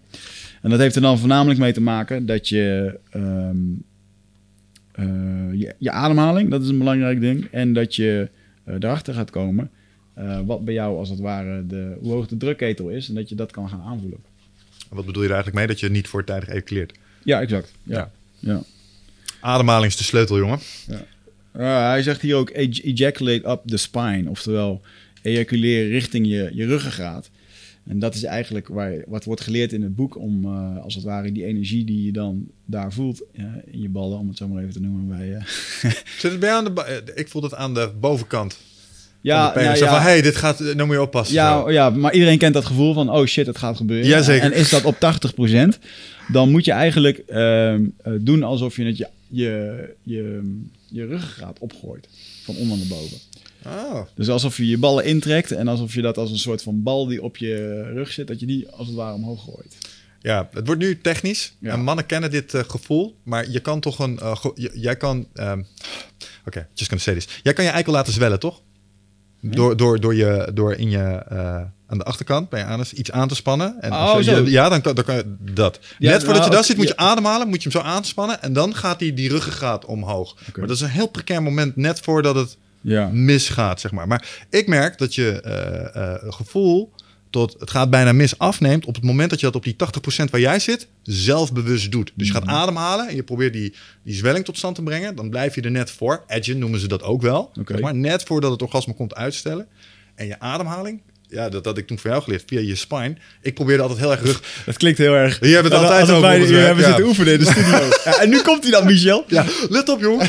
En dat heeft er dan voornamelijk mee te maken dat je um, uh, je, je, ademhaling, dat is een belangrijk ding. En dat je erachter gaat komen wat bij jou als het ware de, hoe hoog de drukketel is. En dat je dat kan gaan aanvoelen. Wat bedoel je er eigenlijk mee? Dat je niet voortijdig ejaculeert? Ja, exact. Ja. ja. ja. Ademhaling is de sleutel, jongen. Ja. hij zegt hier ook ejaculate up the spine. Oftewel, ejaculeren richting je, je ruggengraat. En dat is eigenlijk waar, wat wordt geleerd in het boek om uh, als het ware die energie die je dan daar voelt uh, in je ballen, om het zo maar even te noemen. Bij, uh. Zit het bij aan de, ik voel het aan de bovenkant. Ja, nou ja. van hey, dit gaat, nou moet je oppassen. Ja, ja, maar iedereen kent dat gevoel van oh shit, het gaat gebeuren. Ja, zeker. En is dat op 80%, dan moet je eigenlijk ehm, doen alsof je het je, je, je, je ruggengraat opgooit. Van onder naar boven. Oh. Dus alsof je je ballen intrekt en alsof je dat als een soort van bal die op je rug zit, dat je die als het ware omhoog gooit. Ja, het wordt nu technisch. Ja. En mannen kennen dit uh, gevoel, maar je kan toch een. Uh, jij kan. Um, Oké, okay, just gonna say this. Jij kan je eikel laten zwellen, toch? Door, door, door, je, door in je, eh, aan de achterkant bij je anus iets aan te spannen. En Oh, als je-. Ja, dan, kan- dan kan je dat. Ja, Net voordat nou, je daar zit, moet ja. je ademhalen. Moet je hem zo aanspannen. En dan gaat die, die ruggengraat omhoog. Maar dat is een heel precair moment net voordat het Ja. misgaat, zeg maar. Maar ik merk dat je eh, gevoel tot het gaat bijna mis afneemt op het moment dat je dat op die 80% waar jij zit zelfbewust doet. Dus je gaat ademhalen en je probeert die, die zwelling tot stand te brengen. Dan blijf je er net voor. Edge noemen ze dat ook wel. Zeg maar net voordat het orgasme komt uitstellen. En je ademhaling, ja, dat had ik toen voor jou geleerd via je spine. Ik probeerde altijd heel erg rug. Dat klinkt heel erg... Je hebt het altijd hier werk, hebben zitten oefenen in de studio. Ja, en nu komt hij dan, Michel. Ja, let op, jongen.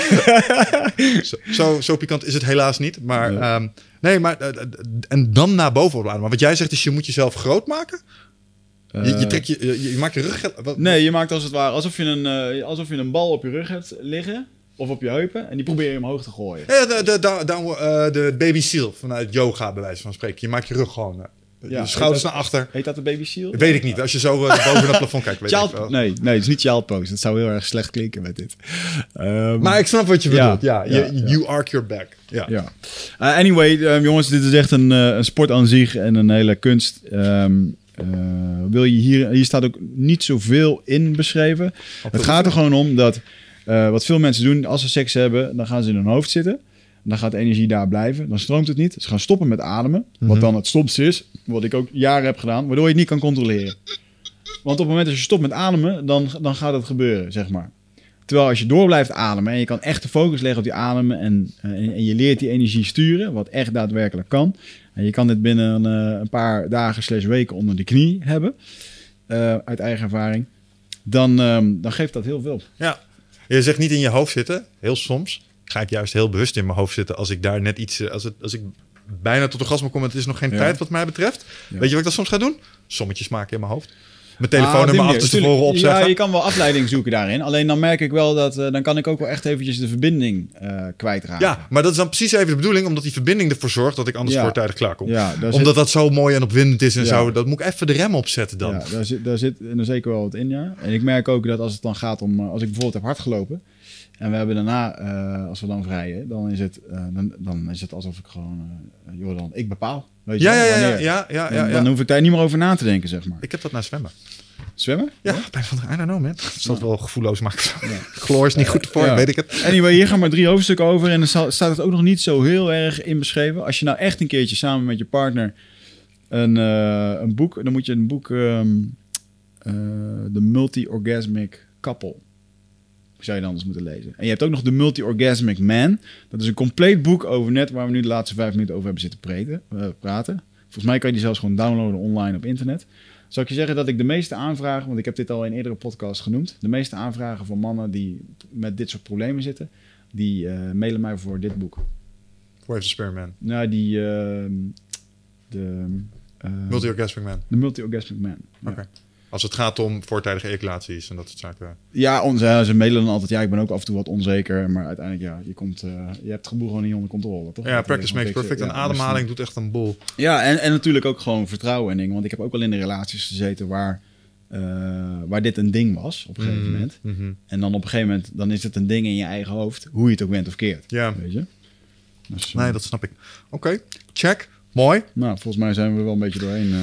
zo, zo, zo pikant is het helaas niet. Maar Nee. nee, nee maar eh, eh, en dan naar boven opladen. Maar wat jij zegt is, je moet jezelf groot maken. Je, je, Eh, trekt je, je, je maakt je rug. Wat, Nee, je maakt als het ware alsof je, een, alsof je een bal op je rug hebt liggen. Of op je heupen. En die probeer je omhoog te gooien. Ja, de, de, de, de, de baby seal vanuit yoga, bij wijze van spreken. Je maakt je rug gewoon. Ja, je schouders naar achter. Heet dat de baby shield? Weet ik niet. Als je zo eh, boven het plafond kijkt. Weet ik Child, wel. nee, nee, het is niet child pose. Dat zou heel erg slecht klinken met dit. Ehm, Maar ik snap wat je bedoelt. Ja, ja, je, ja. You arc your back. Ja. Ja. Eh, anyway, ehm, jongens, dit is echt een, eh, een sport aan zich en een hele kunst. Ehm, eh, wil je hier, hier staat ook niet zoveel in beschreven. Het gaat er gewoon om dat wat veel mensen doen als ze seks hebben, dan gaan ze in hun hoofd zitten. Dan gaat de energie daar blijven. Dan stroomt het niet. Ze gaan stoppen met ademen. Wat dan het stomste is. Wat ik ook jaren heb gedaan. Waardoor je het niet kan controleren. Want op het moment dat je stopt met ademen, dan, dan gaat het gebeuren, zeg maar. Terwijl als je door blijft ademen en je kan echt de focus leggen op die ademen en, eh, en, en je leert die energie sturen, wat echt daadwerkelijk kan. En je kan dit binnen een, eh, een paar dagen slash weken onder de knie hebben, eh, uit eigen ervaring. Dan, ehm, dan geeft dat heel veel. Ja. Je zegt niet in je hoofd zitten. Heel soms ga ik juist heel bewust in mijn hoofd zitten als ik daar net iets, eh, als, het, als ik bijna tot orgasme kom en het is nog geen Ja. tijd wat mij betreft. Weet je wat ik dan soms ga doen? Sommetjes maken in mijn hoofd. Mijn Ah, telefoonnummer die af te tevoren opzeggen. Ja, je kan wel afleiding zoeken daarin. Alleen dan merk ik wel dat, eh, dan kan ik ook wel echt eventjes de verbinding eh kwijtraken. Ja, maar dat is dan precies even de bedoeling, omdat die verbinding ervoor zorgt dat ik anders Ja. voortijdig klaar kom. Ja, omdat zit- dat zo mooi en opwindend is en zo. Dat moet ik even de rem opzetten dan. Ja, daar zit, daar zit er zeker wel wat in, ja. En ik merk ook dat als het dan gaat om... eh, Als ik bijvoorbeeld heb hard gelopen... En we hebben daarna, als we dan vrijen, dan is het, dan, dan is het alsof ik gewoon... joh, dan, ik bepaal. Weet je Ja, ja, ja, ja, ja, ja, Dan- hoef ik daar niet meer over na te denken, zeg maar. Ik heb dat naar zwemmen. Zwemmen? Ja, bij van I don't know, man. Dat zal het wel gevoelloos maken. Chloor is niet goed voor, weet ik het. Anyway, hier gaan maar drie hoofdstukken over. En dan sta- staat het ook nog niet zo heel erg in beschreven. Als je nou echt een keertje samen met je partner een, eh, een boek... Dan moet je een boek... ehm eh, The Multi-Orgasmic Couple. Zou je dan anders moeten lezen. En je hebt ook nog The Multi-Orgasmic Man. Dat is een compleet boek over net waar we nu de laatste vijf minuten over hebben zitten preten, eh, praten. Volgens mij kan je die zelfs gewoon downloaden online op internet. Zal ik je zeggen dat ik de meeste aanvragen, want ik heb dit al in eerdere podcasts genoemd, de meeste aanvragen van mannen die met dit soort problemen zitten, die eh, mailen mij voor dit boek. Voor even Spearman. Nou, die ehm, de eh, Multi-orgasmic man. de multi-orgasmic man. Ja. Als het gaat om voortijdige ejaculaties en dat soort zaken. Ja, onze, ze mailen dan altijd. Ja, ik ben ook af en toe wat onzeker, maar uiteindelijk ja, je komt, eh, je hebt het geboel gewoon niet onder controle, toch? Ja, Dat practice makes perfect. En. Ja, ademhaling doet echt een boel. Ja, en, en natuurlijk ook gewoon vertrouwen en dingen. Want ik heb ook wel in de relaties gezeten waar, eh, waar dit een ding was op een gegeven Mhm, moment. mhm. En dan op een gegeven moment dan is het een ding in je eigen hoofd, hoe je het ook bent of keert. Ja, Weet je? Dus, eh, nee, dat snap ik. Oké, check. Mooi. Nou, volgens mij zijn we wel een beetje doorheen. eh.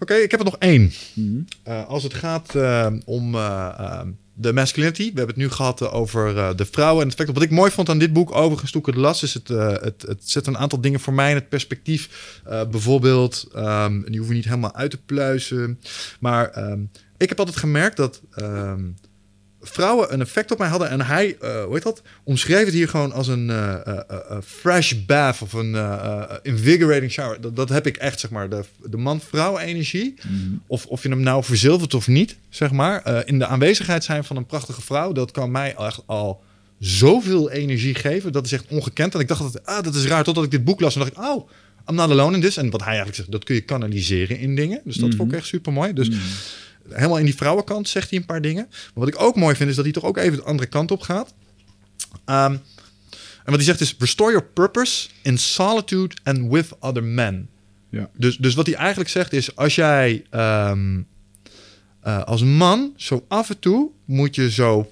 Oké, ik heb er nog één. Mhm. Eh, als het gaat eh, om eh, de masculinity. We hebben het nu gehad eh, over de vrouwen en het feit. Wat ik mooi vond aan dit boek, overigens toen ik het las, is het, het, het zet een aantal dingen voor mij in het perspectief. Bijvoorbeeld, ehm, die hoeven niet helemaal uit te pluizen. Maar ehm, ik heb altijd gemerkt dat ehm, vrouwen een effect op mij hadden. En hij, eh, hoe heet dat? Omschreef het hier gewoon als een eh, eh, fresh bath of een invigorating shower. Dat, dat heb ik echt, zeg maar. De, de man-vrouw energie. Of, of je hem nou verzilvert of niet, zeg maar. in de aanwezigheid zijn van een prachtige vrouw. Dat kan mij echt al zoveel energie geven. Dat is echt ongekend. En ik dacht, dat, ah, dat is raar. Totdat ik dit boek las en dacht ik, oh, I'm not alone in this. En wat hij eigenlijk zegt, dat kun je kanaliseren in dingen. Dus dat vond ik echt super mooi. Dus helemaal in die vrouwenkant zegt hij een paar dingen. Maar wat ik ook mooi vind, is dat hij toch ook even de andere kant op gaat. Ehm, en wat hij zegt is, restore your purpose in solitude and with other men. Ja. Dus, dus wat hij eigenlijk zegt is, als jij ehm, eh, als man zo af en toe moet je zo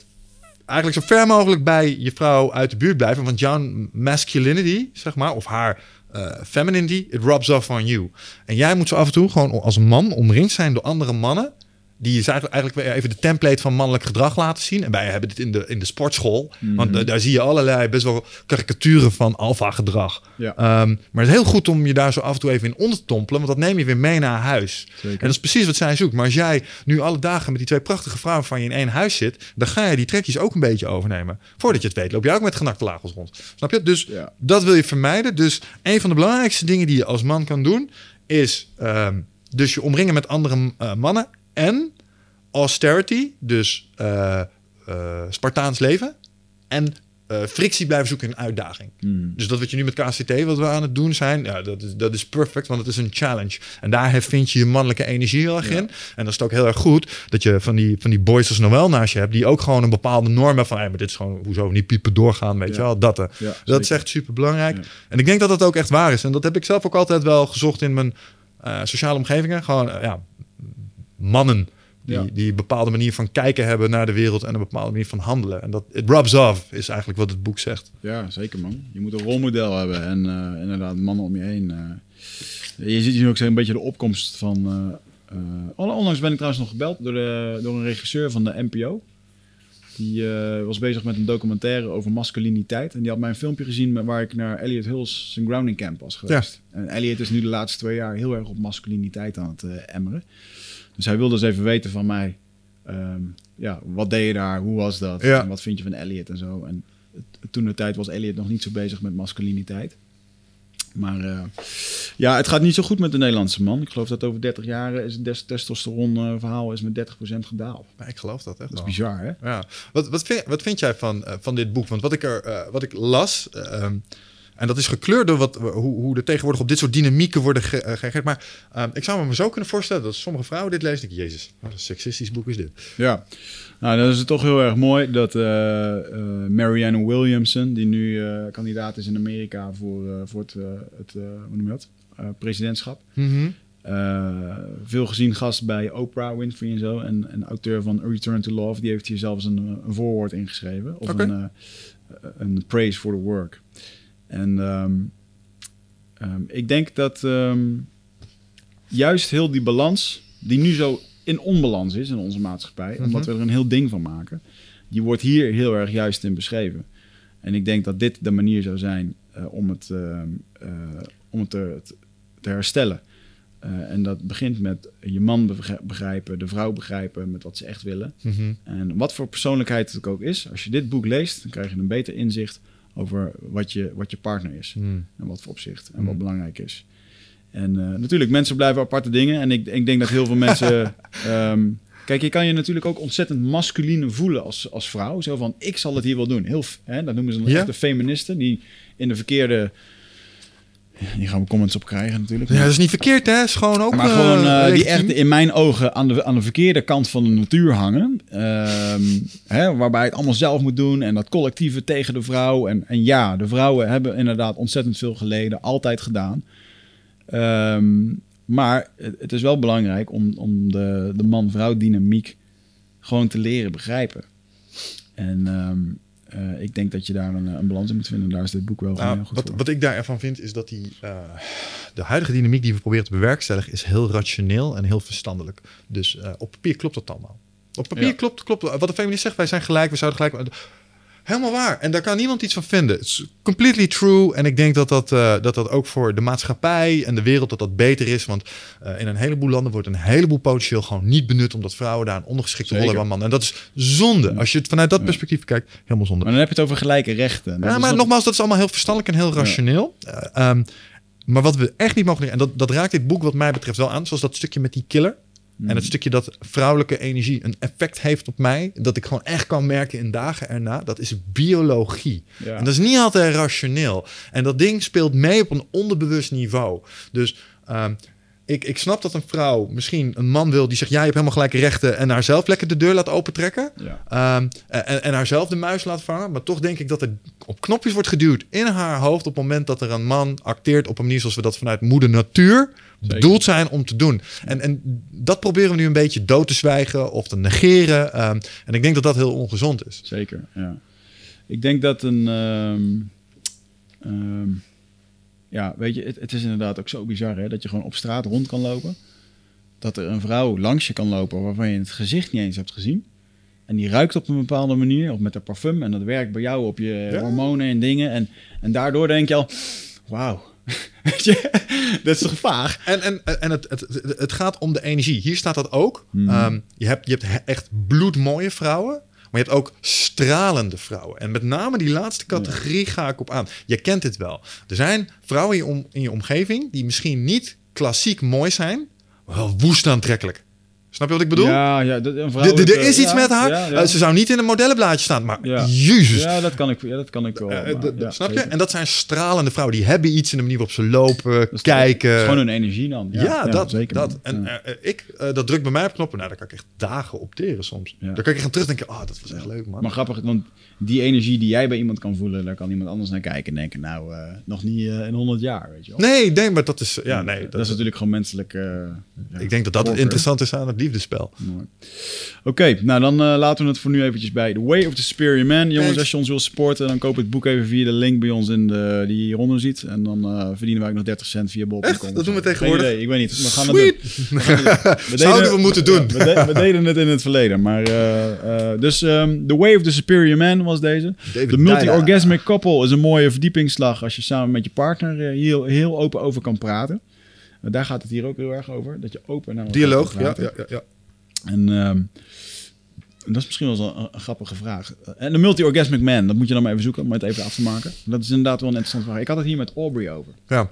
eigenlijk zo ver mogelijk bij je vrouw uit de buurt blijven. Want jouw masculinity, zeg maar, of haar uh, femininity, it rubs off on you. En jij moet zo af en toe gewoon als man omringd zijn door andere mannen die is eigenlijk weer even de template van mannelijk gedrag laten zien. En wij hebben dit in de, in de sportschool. Want mhm. daar zie je allerlei best wel karikaturen van alfa gedrag. Ja. Ehm, maar het is heel goed om je daar zo af en toe even in onder te tompelen. Want dat neem je weer mee naar huis. En dat is precies wat zij zoekt. Maar als jij nu alle dagen met die twee prachtige vrouwen van je in één huis zit. Dan ga je die trekjes ook een beetje overnemen. Voordat je het weet loop je ook met genakte lagels rond. Snap je? Dus dat wil je vermijden. Dus een van de belangrijkste dingen die je als man kan doen. Is um, dus je omringen met andere uh, mannen en austerity, dus uh, uh, Spartaans leven. En uh, frictie blijven zoeken in uitdaging. Hmm. Dus dat wat je nu met KCT, wat we aan het doen zijn, ja, dat is, dat is perfect, want het is een challenge. En daar vind je je mannelijke energie heel erg in. En dan is het ook heel erg goed dat je van die, van die boys als Noël naast je hebt, die ook gewoon een bepaalde norm hebben van, hey, maar dit is gewoon, hoezo niet piepen doorgaan, weet je wel, dat. dat is echt super belangrijk. En ik denk dat dat ook echt waar is. En dat heb ik zelf ook altijd wel gezocht in mijn sociale omgevingen. Gewoon, ja, mannen die, die een bepaalde manier van kijken hebben naar de wereld en een bepaalde manier van handelen. En dat it rubs off is eigenlijk wat het boek zegt. Ja, zeker man. Je moet een rolmodel hebben en uh, inderdaad mannen om je heen. Uh, je ziet hier ook een beetje de opkomst van. Uh, onlangs ben ik trouwens nog gebeld door, de, door een regisseur van de NPO. Die was bezig met een documentaire over masculiniteit. En die had mijn filmpje gezien waar ik naar Elliot Hills zijn grounding camp was geweest. Ja. En Elliot is nu de laatste twee jaar heel erg op masculiniteit aan het emmeren. Dus hij wilde dus even weten van mij, ehm, ja, wat deed je daar? Hoe was dat? En wat vind je van Elliot en zo? En toen de tijd was Elliot nog niet zo bezig met masculiniteit. Maar uh, ja, het gaat niet zo goed met de Nederlandse man. Ik geloof dat over 30 jaar is het testosteron verhaal is met 30% gedaald. ik geloof dat echt. Dat is bizar, hè? Ja. Wat, wat, vind, wat vind jij van, uh, van dit boek? Want wat ik er wat ik las. Ehm, en dat is gekleurd door wat, hoe, hoe er tegenwoordig op dit soort dynamieken worden eh, gereageerd. Maar ehm, ik zou me zo kunnen voorstellen dat sommige vrouwen dit lezen. Ik, Jezus, wat een seksistisch boek is dit. Ja, nou dan is het toch heel erg mooi dat uh, Marianne Williamson, die nu kandidaat is in Amerika voor, voor het, het hoe noem je dat? presidentschap. Mhm. veel gezien gast bij Oprah Winfrey en zo. En, en auteur van Return to Love, die heeft hier zelfs een, een voorwoord ingeschreven. Of een, een praise for the work. En ehm, ehm, ik denk dat ehm, juist heel die balans, die nu zo in onbalans is in onze maatschappij, mm omdat we er een heel ding van maken, die wordt hier heel erg juist in beschreven. En ik denk dat dit de manier zou zijn uh, om het, uh, uh, om het te, te herstellen. en dat begint met je man begrijpen, de vrouw begrijpen met wat ze echt willen. Mhm. En wat voor persoonlijkheid het ook is, als je dit boek leest, dan krijg je een beter inzicht over wat je, wat je partner is. Hmm. En wat voor opzicht en wat hmm. belangrijk is. En uh, natuurlijk, mensen blijven aparte dingen. En ik, ik denk dat heel veel mensen. um, kijk, je kan je natuurlijk ook ontzettend masculine voelen als, als vrouw. Zo van: ik zal het hier wel doen. Heel, hè, dat noemen ze dan ja? echt de feministen die in de verkeerde die gaan we comments op krijgen natuurlijk. Ja, dat is niet verkeerd, hè? Is gewoon ook. Maar gewoon uh, die echt in mijn ogen aan de, aan de verkeerde kant van de natuur hangen. Ehm, hè, waarbij het allemaal zelf moet doen en dat collectieve tegen de vrouw. En, en ja, de vrouwen hebben inderdaad ontzettend veel geleden, altijd gedaan. Um, maar het, het, is wel belangrijk om, om de, de man-vrouw dynamiek gewoon te leren begrijpen. En um, uh, ik denk dat je daar een, een, balans in moet vinden. Daar is dit boek wel nou, heel goed wat, wat ik daarvan vind, is dat die, uh, de huidige dynamiek die we proberen te bewerkstelligen, is heel rationeel en heel verstandelijk. Dus uh, op papier klopt dat allemaal. Op papier ja. klopt, klopt. Wat de feminist zegt, wij zijn gelijk, we zouden gelijk. Helemaal waar. En daar kan niemand iets van vinden. Is completely true. En ik denk dat dat, uh, dat dat ook voor de maatschappij en de wereld dat dat beter is. Want uh, in een heleboel landen wordt een heleboel potentieel gewoon niet benut... omdat vrouwen daar een ondergeschikte rol hebben aan mannen. En dat is zonde. Als je het vanuit dat perspectief kijkt, helemaal zonde. Maar dan heb je het over gelijke rechten. ja, maar nogmaals, dat is allemaal heel verstandelijk en heel rationeel. Ja. Uh, um, maar wat we echt niet mogen... en dat, dat raakt dit boek wat mij betreft wel aan... zoals dat stukje met die killer... En het stukje dat vrouwelijke energie een effect heeft op mij, dat ik gewoon echt kan merken in dagen erna, dat is biologie. Ja. En dat is niet altijd rationeel. En dat ding speelt mee op een onderbewust niveau. Dus um, ik, ik snap dat een vrouw misschien een man wil die zegt: Jij hebt helemaal gelijke rechten. en haar zelf lekker de deur laat opentrekken. Ja. Um, en, en haar zelf de muis laat vangen. Maar toch denk ik dat er op knopjes wordt geduwd in haar hoofd. op het moment dat er een man acteert op een manier zoals we dat vanuit moeder natuur bedoeld zijn om te doen. En, en dat proberen we nu een beetje dood te zwijgen of te negeren. Um, en ik denk dat dat heel ongezond is. Zeker, ja. Ik denk dat een. Um, ja, weet je, het, het is inderdaad ook zo bizar hè, dat je gewoon op straat rond kan lopen. Dat er een vrouw langs je kan lopen waarvan je het gezicht niet eens hebt gezien. En die ruikt op een bepaalde manier, of met haar parfum. En dat werkt bij jou op je Ja. hormonen en dingen. En, en daardoor denk je al, wauw. Dat is toch vaag? En, en, en het, het, het- het gaat om de energie. Hier staat dat ook. Mhm. Ehm, je, hebt, je hebt he- echt bloedmooie vrouwen. Maar je hebt ook stralende vrouwen. En met name die laatste categorie ga ik op aan. Je kent dit wel. Er zijn vrouwen in je, om, in je omgeving die misschien niet klassiek mooi zijn, maar wel woest aantrekkelijk. Snap je wat ik bedoel? Ja, ja, dat, er is iets ja, met haar. Ja, ja. Eh, ze zou niet in een modellenblaadje staan, maar jezus. Ja, dat kan ik, ja, dat kan ik wel. Eh, maar, snap je? En dat zijn stralende vrouwen. Die hebben iets in de manier waarop ze lopen, Dat kijken. Het is gewoon hun energie dan. Ja, dat. zeker. dat. En eh, ik, dat drukt bij mij op knoppen. Nou, daar kan ik echt dagen op teren soms. Ja. Daar kan ik echt aan terugdenken. Oh, dat was echt leuk, man. Maar grappig, want die energie die jij bij iemand kan voelen, daar kan iemand anders naar kijken en denken, nou, nog niet in 100 jaar, weet je wel. Nee, nee, maar dat is... Ja, nee. dat, is natuurlijk gewoon menselijk. ik denk dat dat het interessant is aan het liefdespel. Oké, nou dan eh, laten we het voor nu eventjes bij The Way of the Superior Man. Jongens, Thanks. als je ons wil supporten, dan koop het boek even via de link bij ons in de, die je hieronder ziet. En dan eh, verdienen wij ook nog 30 cent via bol.com. Echt? Dat doen we tegenwoordig? idee, ik weet niet. We gaan Sweet. Het doen. We gaan het doen. Zouden we moeten doen. Ja, we, de- we deden het in het verleden. Maar, eh, eh, dus ehm, The Way of the Superior Man was deze. David De multi-orgasmic couple is een mooie verdiepingsslag als je samen met je partner hier heel open over kan praten. Eh, daar gaat het hier ook heel erg over. Dat je open naar Dialoog, ja, ja, ja, ja. En ehm, dat is misschien wel eens een, een grappige vraag. En de multi-orgasmic man, dat moet je dan maar even zoeken om het even af te maken. Dat is inderdaad wel een interessante vraag. Ik had het hier met Aubrey over. Ja.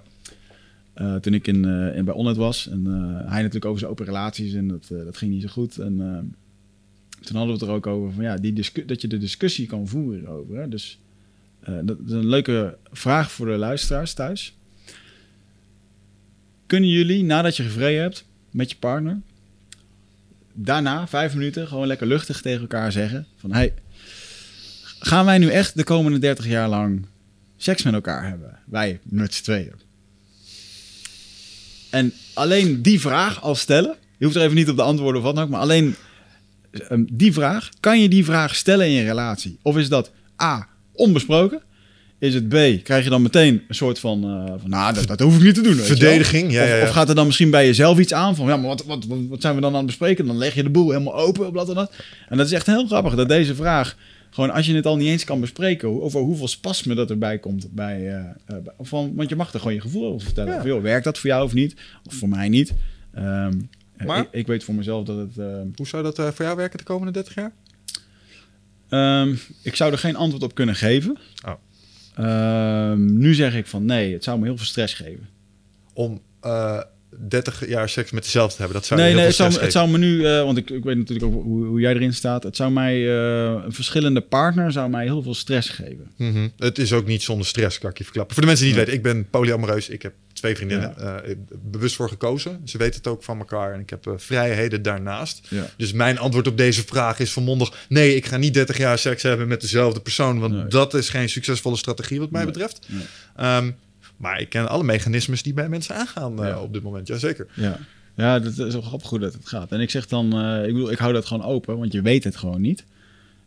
Eh, toen ik in, eh, in, bij Onnet was. En eh, hij natuurlijk over zijn open relaties en dat, eh, dat ging niet zo goed. En ehm, toen hadden we het er ook over van ja, die dat je de discussie kan voeren over. Hè? Dus eh, dat is een leuke vraag voor de luisteraars thuis. Kunnen jullie, nadat je gevreden hebt met je partner, daarna vijf minuten gewoon lekker luchtig tegen elkaar zeggen van hey, gaan wij nu echt de komende 30 jaar lang seks met elkaar hebben? Wij met z'n tweeën. En alleen die vraag al stellen, je hoeft er even niet op de antwoorden of wat dan ook, maar alleen ehm, die vraag, kan je die vraag stellen in je relatie? Of is dat A, onbesproken? Is het B, krijg je dan meteen een soort van, eh, van nou, dat, dat hoef ik niet te doen. weet? Verdediging, ja, of, ja, ja. of gaat er dan misschien bij jezelf iets aan van, ja, maar wat, wat, wat, wat zijn we dan aan het bespreken? Dan leg je de boel helemaal open, op dat en dat. En dat is echt heel grappig, dat deze vraag, gewoon als je het al niet eens kan bespreken, over hoeveel spasme dat erbij komt bij, eh, eh, bij- van, want je mag er gewoon je gevoel over vertellen. Ja. Joh, werkt dat voor jou of niet? Of voor mij niet? Ehm, eh, Maar? ik, ik weet voor mezelf dat het... ehm, Hoe zou dat voor jou werken de komende 30 jaar? Ehm, ik zou er geen antwoord op kunnen geven. Oh. Ehm, nu zeg ik van nee, het zou me heel veel stress geven. Om eh 30 jaar seks met jezelf te hebben. Dat zou nee, nee, het zou, het zou me nu, eh, want ik, ik weet natuurlijk ook hoe, hoe jij erin staat. Het zou mij, eh, een verschillende partner zou mij heel veel stress geven. Mhm. Het is ook niet zonder stress, kan ik je verklappen. Voor de mensen die Nee. weten, ik ben polyamoreus. Ik heb twee vriendinnen. eh, bewust voor gekozen. Ze weten het ook van elkaar. En ik heb vrijheden daarnaast. Ja. Dus mijn antwoord op deze vraag is volmondig... nee, ik ga niet 30 jaar seks hebben met dezelfde persoon... want Nee. dat is geen succesvolle strategie wat mij betreft. Nee. Ehm, maar ik ken alle mechanismes die bij mensen aangaan eh, Ja. op dit moment. Jazeker. Ja, ja dat is wel grappig hoe dat het gaat. En ik zeg dan, eh, ik bedoel, ik hou dat gewoon open, want je weet het gewoon niet.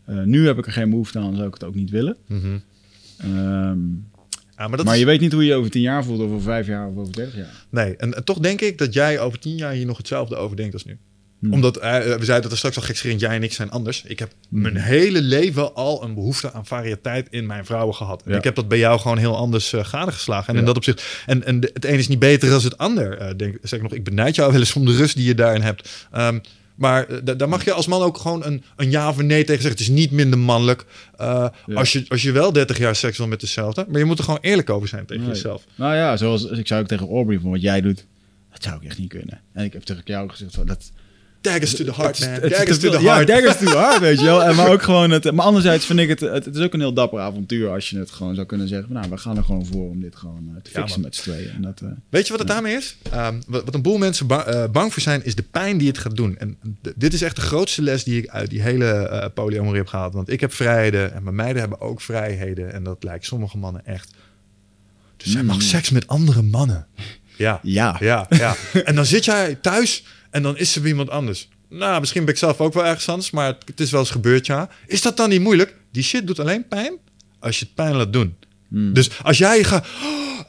Eh, nu heb ik er geen behoefte aan, zou ik het ook niet willen. Mhm. Ehm, Ja, maar dat maar is- je weet niet hoe je je over tien jaar voelt, of over vijf jaar, of over dertig jaar. Nee, en, en toch denk ik dat jij over tien jaar hier nog hetzelfde over denkt als nu. Hmm. Omdat, eh, we zeiden er straks al gekscherend, jij en ik zijn anders. Ik heb Hmm. mijn hele leven al een behoefte aan variëteit in mijn vrouwen gehad. En Ja. ik heb dat bij jou gewoon heel anders uh, gadegeslagen. En Ja. in dat opzicht, en, en het een is niet beter dan het ander. Eh, denk, zeg ik nog, ik benijd jou wel eens om de rust die je daarin hebt. Ehm, maar eh, da- daar mag je als man ook gewoon een, een ja of een nee tegen zeggen. Het is niet minder mannelijk. eh, Ja. als, je, als je wel 30 jaar seks wil met dezelfde. Maar je moet er gewoon eerlijk over zijn tegen Nee. jezelf. Nou ja, zoals ik zou ook tegen Aubrey van wat jij doet, dat zou ik echt niet kunnen. En ik heb tegen jou gezegd van dat. Daggers to the heart, man. Daggers to the Ja, heart. daggers to the heart, weet je wel. En maar ook gewoon het. Maar anderzijds vind ik het, het, het is ook een heel dapper avontuur als je het gewoon zou kunnen zeggen. Nou, we gaan er gewoon voor om dit gewoon eh, te Ja, fixen met z'n tweeën. En dat, eh, Weet je wat het daarmee is? Ehm, wat, wat een boel mensen ba- eh, bang voor zijn, is de pijn die het gaat doen. En dit is echt de grootste les die ik uit die hele eh polyamorie heb gehaald. Want ik heb vrijheden en mijn meiden hebben ook vrijheden. En dat lijkt sommige mannen echt. Dus zij Mm. mag seks met andere mannen. Ja, ja. ja, ja. En dan zit jij thuis en dan is ze bij iemand anders. Nou, misschien ben ik zelf ook wel ergens anders, maar het, het is wel eens gebeurd, ja. Is dat dan niet moeilijk? Die shit doet alleen pijn als je het pijn laat doen. Hmm. Dus als jij gaat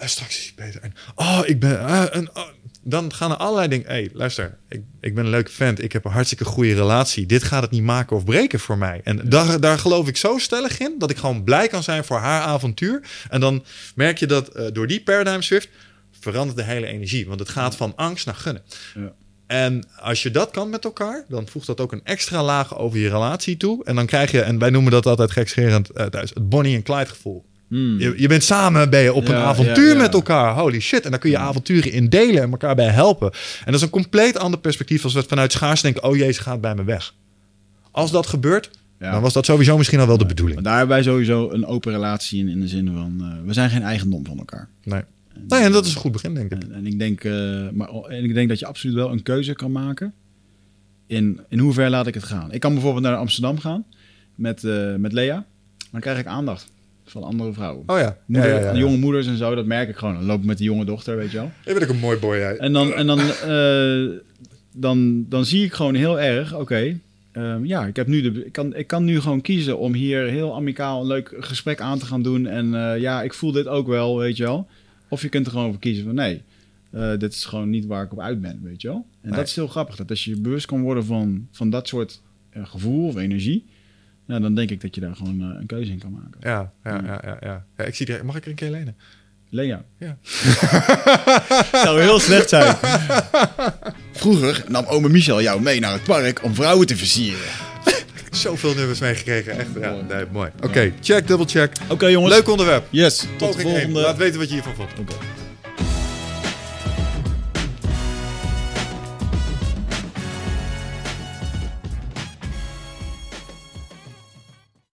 en straks is hij beter. En, oh, ik ben... eh, en, oh. Dan gaan er allerlei dingen... Hé, hey, luister. Ik, ik ben een leuke vent. Ik heb een hartstikke goede relatie. Dit gaat het niet maken of breken voor mij. En daar, daar geloof ik zo stellig in... dat ik gewoon blij kan zijn voor haar avontuur. En dan merk je dat eh, door die paradigm shift... verandert de hele energie. Want het gaat van angst naar gunnen. Ja. En als je dat kan met elkaar, dan voegt dat ook een extra laag over je relatie toe. En dan krijg je, en wij noemen dat altijd gekscherend uh, thuis, het Bonnie en Clyde gevoel. Hmm. Je, je, bent samen ben je op Ja, een avontuur ja, ja. met elkaar. Holy shit. En dan kun je avonturen in delen en elkaar bij helpen. En dat is een compleet ander perspectief als we vanuit schaars denken, oh jee, ze gaat bij me weg. Als dat gebeurt, dan was dat sowieso misschien al wel de bedoeling. Maar daar hebben wij sowieso een open relatie in, in de zin van, eh, we zijn geen eigendom van elkaar. Nee. Nee, en dat is een goed begin, denk ik. En, en ik denk, eh, maar, en ik denk dat je absoluut wel een keuze kan maken. In, in hoever laat ik het gaan. Ik kan bijvoorbeeld naar Amsterdam gaan met, eh, met Lea. Maar dan krijg ik aandacht van andere vrouwen. Oh ja. Moeder, ja, ja, ja, ja. Jonge moeders en zo, dat merk ik gewoon. Dan loop ik met de jonge dochter, weet je wel. Je bent ook een mooi boy uit. En dan, en dan, eh, dan, dan zie ik gewoon heel erg, oké, ehm, ja, ik, heb nu de, ik, kan, ik kan nu gewoon kiezen om hier heel amicaal een leuk gesprek aan te gaan doen. En eh, ja, ik voel dit ook wel, weet je wel. Of je kunt er gewoon voor kiezen van nee, eh, dit is gewoon niet waar ik op uit ben, weet je wel. En Nee. dat is heel grappig, dat als je bewust kan worden van, van dat soort eh, gevoel of energie, nou, dan denk ik dat je daar gewoon eh, een keuze in kan maken. Ja, ja, ja, ja, ja. ja ik zie er, mag ik er een keer lenen? Lea. Ja. zou heel slecht zijn. Vroeger nam ome Michel jou mee naar het park om vrouwen te versieren. Zoveel nummers meegekregen. Echt, ja, nee, mooi. Oké, check, double check. Oké jongens. Leuk onderwerp. Yes, tot Poging volgende. Laat weten wat je hiervan vond. Oké.